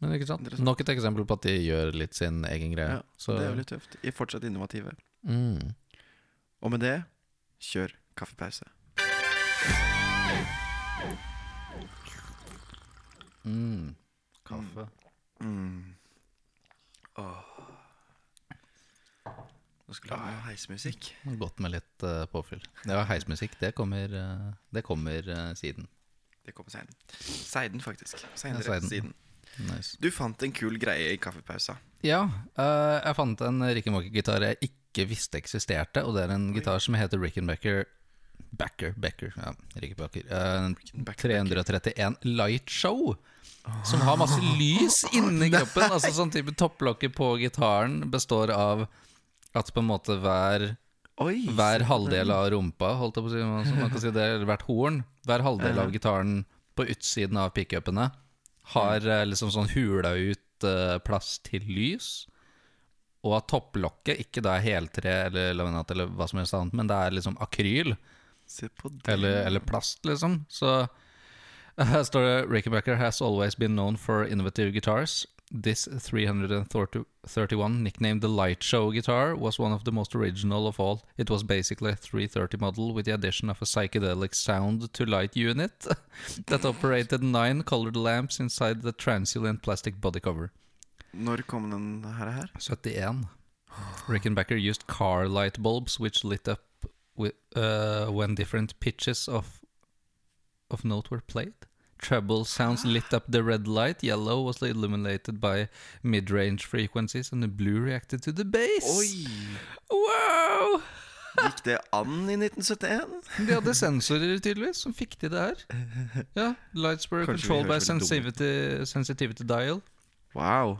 Men ikke sant? Nok et eksempel på at de gjør litt sin egen greie. ja. Så, Det er jo litt tøft. Er fortsatt innovative. mm. Og med det, kjør kaffepause. Mm. Kaffe. Mm. Åh. Nå skulle jeg ha heismusikk. Godt med litt uh, påfyll. Ja, heismusikk, det kommer, uh, det kommer uh, siden. Det kommer seiden. Seiden, faktisk. Senere Ja, siden. Nice. Du fant en kul greie i kaffepausa. Ja, jeg fant en Rickenbacker-gitar jeg ikke visste eksisterte, og det er en gitar som heter Rickenbacker Backer, Becker, ja, eh, Backer, 331 Light Show. Som har masse lys inni kroppen. Altså sånn type Topplokket på gitaren består av at på en måte hver Oi! Hver halvdel av rumpa, holdt jeg på å si, man kan si det, eller hvert horn, hver halvdel av gitaren på utsiden av pickupene har eh, liksom sånn hula ut uh, plass til lys. Og at topplokket ikke da er heltre eller laminat eller hva som helst annet, men det er liksom akryl Se på det. eller, eller plast, liksom. Så her står det Rickenbacker has always been known for innovative guitars. This 331, nicknamed the Light Show guitar, was one of the most original of all. It was basically a 330 model with the addition of a psychedelic sound to light unit that operated nine colored lamps inside the transient plastic body cover. Når kom den her? her? 71. Rickenbacker used car light bulbs which lit up with, uh, when different pitches of of note were played. Treble sounds lit up the red light, yellow was illuminated by mid-range frequencies, and the blue reacted to the bass. Oi! Wow! Gikk det an i 1971? De hadde sensorer, tydeligvis, som fikk til det her. Ja, Lights were Kanskje controlled by sensitivity, sensitivity dial. Wow.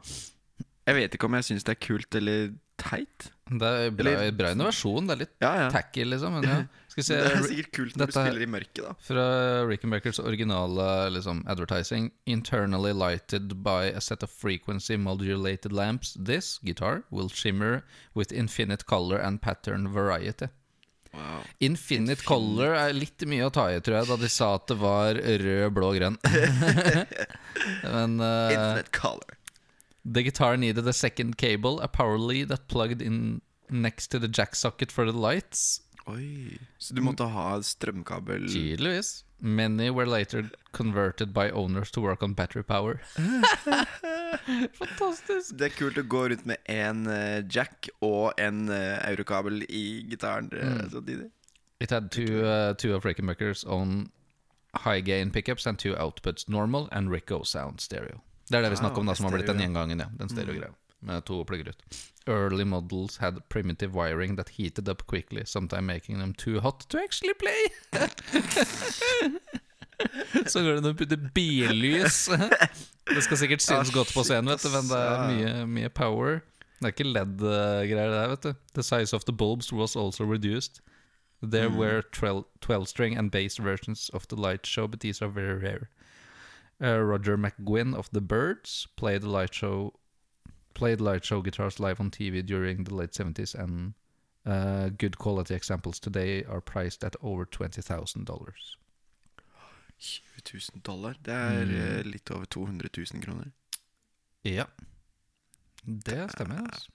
Jeg vet ikke om jeg syns det er kult eller teit. Det er bra, Eller- bra innovasjon. Det er litt Ja, ja. tacky, liksom. Men ja. Skal vi se Det er sikkert kult når du spiller i mørket, da. Fra Rickenbackers originale liksom, advertising Internally lighted by a set of frequency modulated lamps This guitar will shimmer with infinite color and pattern variety Wow. Infinite, Infinite. color er litt mye å ta i, tror jeg Da de sa at det var rød, blå, grønn Men uh, Infinite color. The guitar needed a second cable A power lead that plugged in next to the jack socket for the lights Oi. Så du måtte ha strømkabel Tydeligvis. Many were later converted by owners to work on battery power. Fantastisk. Det er kult å gå rundt med én eh, jack og en eh, eurokabel i gitaren Mm. It had two, uh, two of Rickenbacker's own high gain pickups and two outputs, normal and Rico sound stereo. Det er det vi snakker om, da, som har blitt den gjengangen. Ja, den stereo-greia. Med to plugger ut. Early models had primitive wiring that heated up quickly, sometimes making them too hot to actually play. Så går det an å putte billys. Det skal sikkert synes godt på scenen, vet du, men det er mye, mye power. Det er ikke LED-greier, det der, vet du. The size of the bulbs was also reduced. There Mm. were 12 12 string and bass versions of the light show, but these are very rare. Uh, Roger McGuinn of The Birds played the light show played light show guitars live on TV during the late 70s, and uh, good quality examples today are priced at over $20,000. 20 000 dollar. Det er Mm. eh, litt over 200 000 kroner. Ja. Det stemmer. Altså.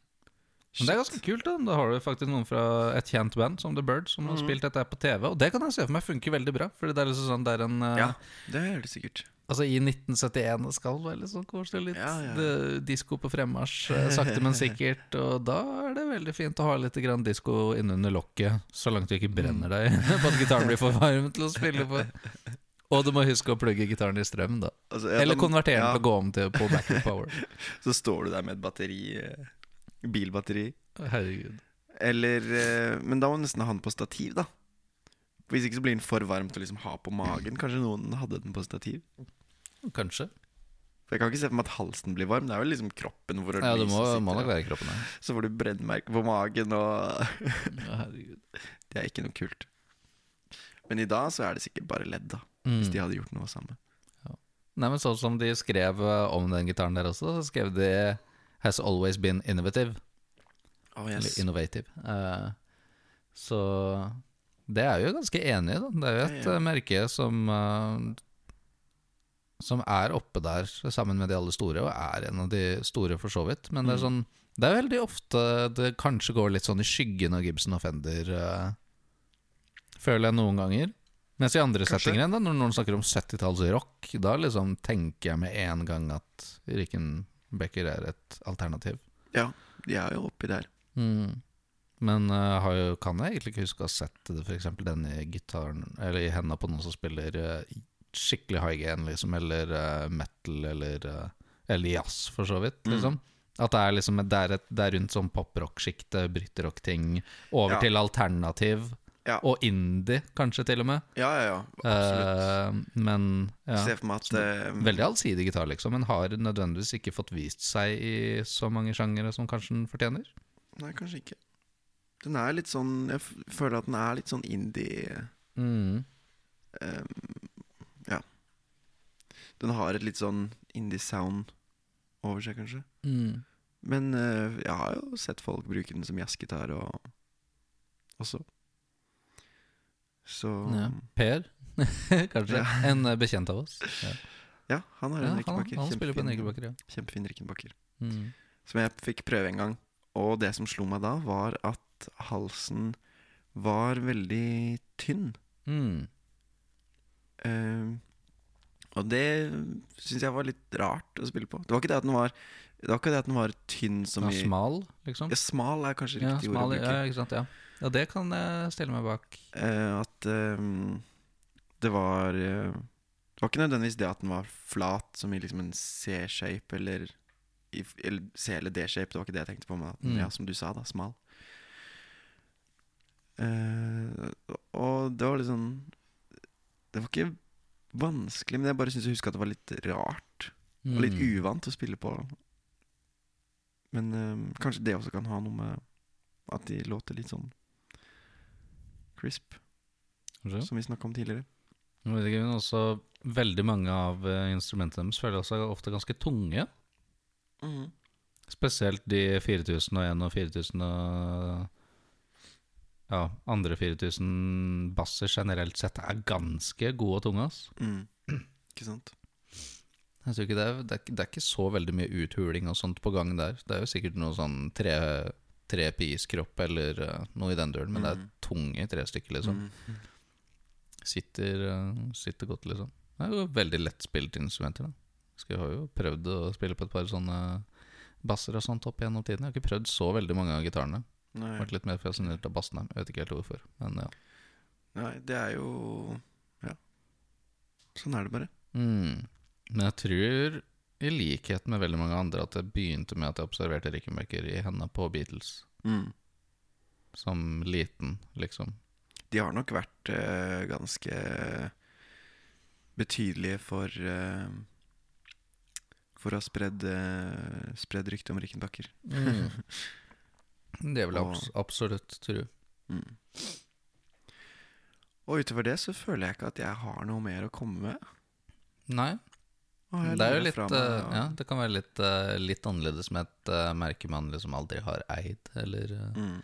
Men det er ganske kult. da Da har du faktisk noen fra et kjent band som The Birds som har Mhm. spilt dette på TV. Og det kan jeg se for meg funker veldig bra. Fordi det er liksom sånn Det er en uh, Ja, det er det sikkert. Altså I 1971 det skal være litt sånn koselig. Litt Ja, ja. disko på fremmarsj, eh, sakte, men sikkert. Og da er det veldig fint å ha litt disko innunder lokket, så langt du ikke brenner deg på at gitaren blir for varm til å spille på. Og du må huske å plugge gitaren i strøm, da. Altså, Eller konvertere den ja, til å gå om til på backup power. Så står du der med et batteri. eh, Bilbatteri. Herregud. Eller eh, Men da må du nesten ha den på stativ, da. Hvis ikke så blir den for varm til å liksom ha på magen. Kanskje noen hadde den på stativ. Kanskje. For Jeg kan ikke se for meg at halsen blir varm. Det er jo liksom kroppen hvor Ja, det må, må nok være kroppen her. Så får du brennmerke på magen, og Ja, herregud. Det er ikke noe kult. Men i dag så er det sikkert bare ledd, da. Mm. Hvis de hadde gjort noe samme. Nei, men sånn som de skrev eh, om den gitaren der også, så skrev de 'Has always been innovative'. Oh, Eller innovative. Eh, så det er jo ganske enig i, da. Det er jo et Ja, ja. eh, merke som eh, Som er oppe der sammen med de alle store, og er en av de store for så vidt. Men det er Mm. sånn Det er veldig ofte det kanskje går litt sånn i skyggen av Gibson og Fender, uh, føler jeg noen ganger. Mens i andre Kanskje. settinger, da, når noen snakker om 70-tallsrock, da liksom tenker jeg med en gang at Rickenbacker er et alternativ. Ja, de er jo oppi der. Mm. Men uh, har jo, kan jeg egentlig ikke huske å ha sett det, f.eks. den i gitaren Eller i henda på noen som spiller eh, skikkelig high gain, liksom, eller uh, metal, eller, uh, eller jazz, for så vidt. Mm. Liksom. At det er, liksom, det er, et, det er rundt sånn poprock-sjiktet, bryterock-ting, over Ja. til alternativ, Ja. og indie, kanskje til og med. Ja, ja, ja. Absolutt. Uh, men ja. Se for meg at eh, Veldig allsidig gitar, liksom, men har nødvendigvis ikke fått vist seg i så mange sjangere som kanskje den fortjener. Nei, kanskje ikke. Den er litt sånn Jeg føler at den er litt sånn indie Mm. Ja. Den har et litt sånn indie-sound over seg, kanskje. Mm. Men uh, jeg har jo sett folk bruke den som jazzgitar og også. Så Ja. Per, kanskje. Ja. En eh, bekjent av oss. Ja, Ja, han har en han, Rickenbacker. han spiller på en Kjempefin- ja. Kjempefin Rickenbacker. Mm. Som jeg fikk prøve en gang. Og det som slo meg da, var at halsen var veldig tynn. Mm. Eh, og det syns jeg var litt rart å spille på. Det var ikke det at den var Det var ikke det at den var tynn som Ja, i smal, liksom. ja, Smal er kanskje Ja, riktig ord å bruke. ja, ikke sant, ja. ja, det kan jeg stille meg bak. Eh, at ehm, det var eh, Det var ikke nødvendigvis det at den var flat, som i liksom en C-shape eller, eller C eller D-shape. Det var ikke det jeg tenkte på, men at Mm. ja, som du sa, da, smal. Eh, og det var litt sånn Det var ikke vanskelig, men jeg bare syns jeg husker at det var litt rart. Og litt Mm. uvant å spille på. Men ehm, kanskje det også kan ha noe med at de låter litt sånn crisp, Kanskje? som vi snakka om tidligere. Jeg vet ikke, men også veldig mange av eh, instrumentene deres føler seg ofte ganske tunge. Spesielt de 4001 og 4000 og ja, andre 4000 basser generelt sett er ganske gode og tunge. ass. Mm. Ikke sant? Jeg tror ikke det, er, det, er, det er ikke så veldig mye uthuling og sånt på gang der. Det er jo sikkert noe sånn tre, tre piskropp eller uh, noe i den duren, men det er Mhm. tunge tre stykker, liksom. Mm. Sitter, uh, sitter godt, liksom. Det er jo veldig lettspilt instrumenter, da. Skal jeg har jo prøvd å spille på et par sånne basser og sånt opp gjennom tiden. Jeg har ikke prøvd så veldig mange av gitarene. Nei. Vært litt mer fascinert av bassene. Jeg vet ikke helt hvorfor, men ja. Nei, det er jo Ja. Sånn er det bare. Mm. Men jeg tror, i likhet med veldig mange andre, at det begynte med at jeg observerte Rickenbacker i hendene på Beatles. Mm. Som liten, liksom. De har nok vært uh, ganske betydelige for uh, For å ha spredd, uh, spredd rykte om Rickenbacker. Det vil jeg Og- abs absolutt tro. Mm. Og utover det så føler jeg ikke at jeg har noe mer å komme med. Nei. Det er jo litt meg, ja. Ja, det kan være litt, eh, litt annerledes med et uh, merke man liksom aldri har eid, eller, eh, Mm.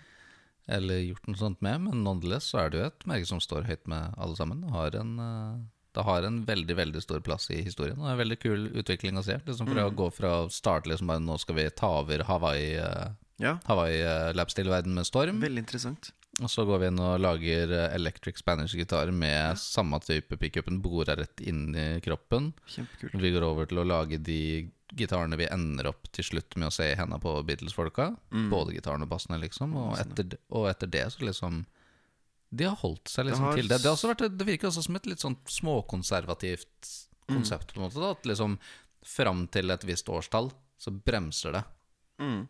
eller gjort noe sånt med. Men nonetheless så er det jo et merke som står høyt med alle sammen. Det har en, eh, det har en veldig veldig stor plass i historien. Og det er en veldig kul utvikling å se. Liksom å Mm. gå fra å starte liksom bare nå skal vi ta over Hawaii Ja, Hawaii lapsteel-verden med storm. veldig interessant. Og så går vi inn og lager eh, electric Spanish-gitar med samme type pickupen bora rett inn i kroppen. Kjempekult. Vi går over til å lage de gitarene vi ender opp til slutt med å se i hendene på Beatles-folka. Mm. Både gitaren og bassene, liksom. Og etter, og etter det så liksom De har holdt seg liksom Det har til det. Det, har også vært, det virker også som et litt sånn småkonservativt Mm. konsept, på en måte. da At liksom fram til et visst årstall så bremser det. Mm.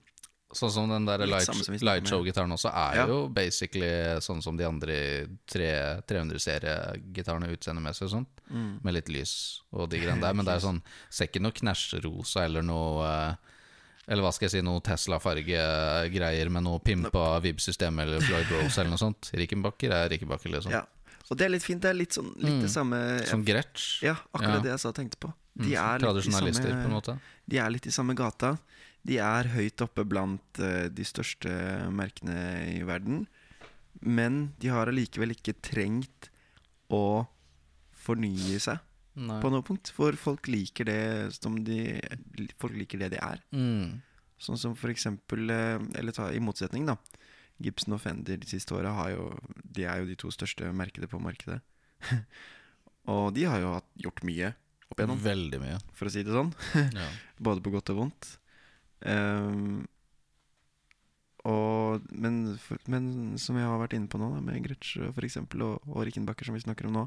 Sånn som den der Litt light, samme som vi snakket light om, show-gitaren også er Ja. jo basically sånn som de andre 300-seriegitarene utseendemessig og sånn, Mm. Med litt lys og de greiene der. Men det er sånn ser ikke noe knæsjrosa eller noe eh, Eller hva skal jeg si, noe Tesla-fargegreier med noe pimpa Vib-system eller Floyd Rose eller noe sånt. Rickenbacker er Rickenbacker, liksom. Ja. Og det er litt fint. Det er litt sånn litt Mm. det samme Som Gretsch. Ja, akkurat Ja. det jeg sa tenkte på. Mm, De er, litt i samme, på de er litt i samme gata. De er høyt oppe blant eh, de største merkene i verden. Men de har allikevel ikke trengt å fornye seg Nei. på noe punkt. For folk liker det som de Folk liker det de er. Mm. Sånn som for eksempel eh, Eller ta i motsetning, da. Gibson og Fender de siste åra De er jo de to største merkene på markedet. og de har jo gjort mye opp igjennom, Veldig mye. for å si det sånn. Ja. Både på godt og vondt. Ehm, og, men, for, men som jeg har vært inne på nå, da, med Gretsch for eksempel, og, og Rickenbacker, som vi snakker om nå,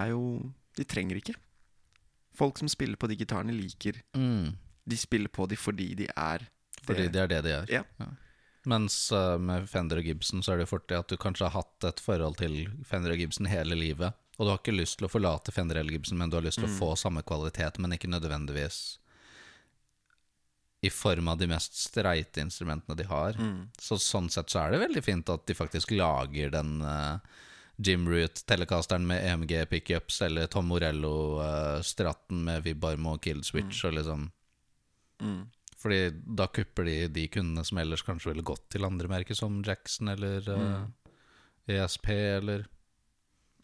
er jo De trenger ikke. Folk som spiller på de gitarene, liker Mm. De spiller på de fordi de er Fordi de er det de er. Ja. Mens uh, med Fender og Gibson så er det jo fort det at du kanskje har hatt et forhold til Fender og Gibson hele livet, og du har ikke lyst til å forlate Fender eller Gibson, men du har lyst til å Mm. få samme kvalitet, men ikke nødvendigvis i form av de mest streite instrumentene de har. Mm. Så sånn sett så er det veldig fint at de faktisk lager den uh, Jim Root Telecasteren med EMG pickups, eller Tom Morello uh, Stratten med Vibarmo og Kill Switch, og liksom Mm. fordi da kupper de de kundene som ellers kanskje ville gått til andre merker, som Jackson eller eh, ESP, eller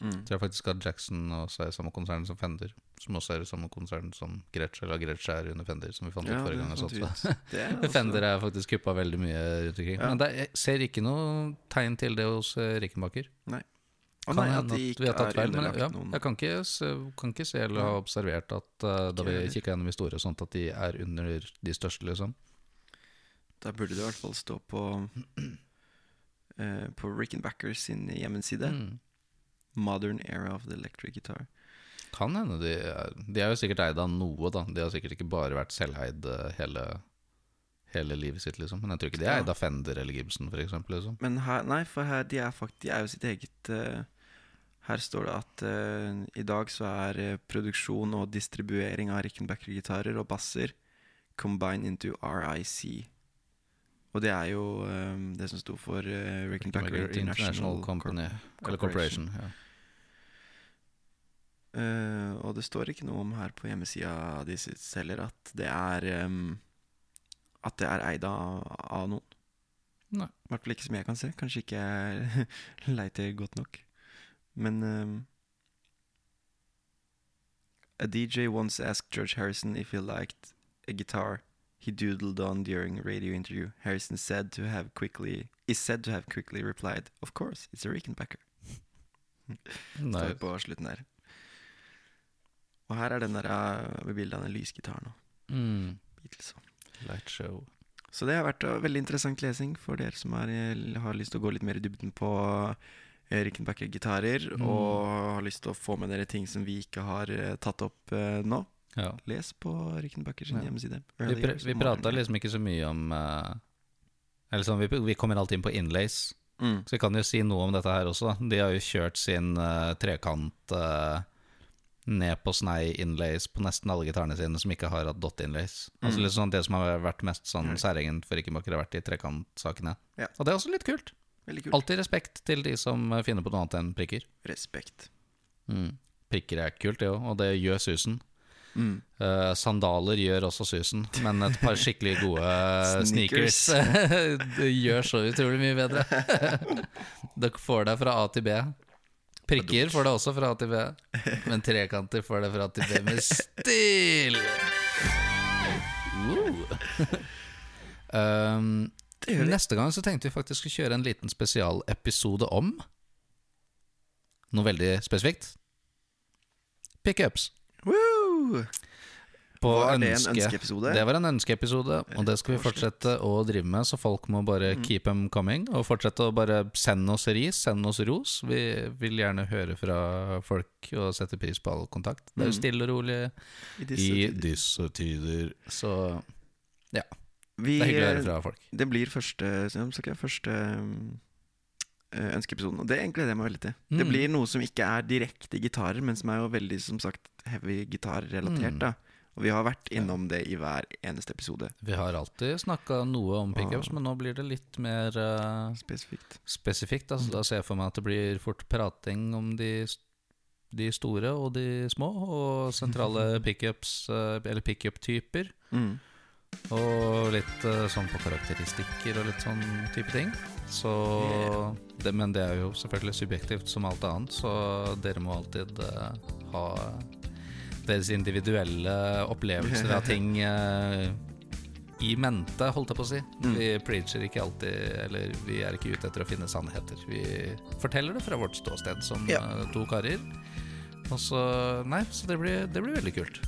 Mm. Jeg faktisk at Jackson også er samme konsern som Fender. Som også er i samme konsern som Gretsch, eller Gretsch er under Fender, som vi fant ut Ja, forrige gang. er altså- Fender er faktisk kuppa veldig mye rundt omkring. Ja. Men det, jeg ser ikke noe tegn til det hos eh, Rickenbacker. Å Kan nei, at de ikke er feil, men underlagt ja, noen jeg kan ikke, kan ikke se eller ha observert at uh, da vi kikka gjennom historie sånt, at de er under de største, liksom. Da burde det i hvert fall stå på uh, På Rickenbacker sin hjemmeside. Mm. Modern Era of the Electric Guitar. Kan hende de er De er jo sikkert eid av noe, da. De har sikkert ikke bare vært selveid eh, hele, hele livet sitt, liksom. Men jeg tror ikke de er eid av Fender eller Gibson, for eksempel. Liksom. Men her, nei, for her, de er faktisk De er jo sitt eget uh, Her står det at uh, i dag så er uh, produksjon og distribuering av Rickenbacker-gitarer og basser combined into RIC. Og det er jo um, det som sto for uh, Rickenbacker International, International, Company. Eller Corporation. Corporation. Ja. Eh, og det står ikke noe om her på hjemmesida de selger at det er um, At det er eid av, av noen. Nei. I hvert fall ikke som jeg kan se. Kanskje ikke jeg leiter godt nok. Men um, A DJ once asked George Harrison if he liked a guitar he doodled on during a radio interview. Harrison said to have quickly is said to have quickly replied, "Of course, it's a Rickenbacker." Står på slutten der. Og her er den der uh, med bildet av den lysgitaren og Mm. Beatles. Light show. Så det har vært uh, veldig interessant lesing for dere som er, eh, har lyst til å gå litt mer i dybden på Rickenbacker-gitarer, Mm. og har lyst til å få med dere ting som vi ikke har uh, tatt opp uh, nå. Ja. Les på Rickenbacker sin Ja. hjemmeside. Vi, Early pr vi of prata liksom ikke så mye om eh, Eller sånn, vi, vi kommer alltid inn på inlays. mm. Så vi kan jo si noe om dette her også. da. De har jo kjørt sin eh, trekant eh, ned på snei inlays på nesten alle gitarene sine som ikke har hatt dot inlays. Altså Mm. litt sånn Det som har vært mest sånn Mm. særegent for Rickenbacker, har vært de trekantsakene. Ja. Og det er også litt kult. Kult. Alltid respekt til de som eh, finner på noe annet enn prikker. Respekt. Mm. Prikker er kult, det òg, og det gjør susen. Mm. Uh, sandaler gjør også susen, men et par skikkelig gode sneakers det gjør så utrolig mye bedre. Dere får det fra A til B. Prikker får det også fra A til B, men trekanter får det fra A til B med stil. Um, neste gang så tenkte vi faktisk å kjøre en liten spesialepisode om noe veldig spesifikt. Pickups. Woo! På Var det en ønskeepisode? Det var en ønskeepisode, og det skal vi fortsette å drive med. Så folk må bare Mm. keep them coming, og fortsette å bare sende oss ris, sende oss ros. Vi vil gjerne høre fra folk og sette pris på all kontakt. Det er jo Mm. stille og rolig I disse i tider. disse tider. Så Vi, det er hyggelig å høre fra folk. Det blir første, første eh, ønskeepisoden, og det gleder jeg meg veldig til. Det Mm. blir noe som ikke er direkte gitarer, men som er jo veldig som sagt heavy gitarrelatert. Mm. Og vi har vært innom det i hver eneste episode, Vi har alltid snakka noe om pickups, men nå blir det litt mer uh, spesifikt. spesifikt. Altså, Da ser jeg for meg at det blir fort prating om de, de store og de små, og sentrale pickups, uh, eller pickup-typer. Mm. Og litt uh, sånn på karakteristikker og litt sånn type ting. Så det, Men det er jo selvfølgelig subjektivt som alt annet, så dere må alltid ha deres individuelle opplevelser av ting uh, i mente, holdt jeg på å si. Mm. Vi preacher ikke alltid, eller vi er ikke ute etter å finne sannheter. Vi forteller det fra vårt ståsted som Ja. eh, to karer. Og så Nei, så det blir, det blir veldig kult.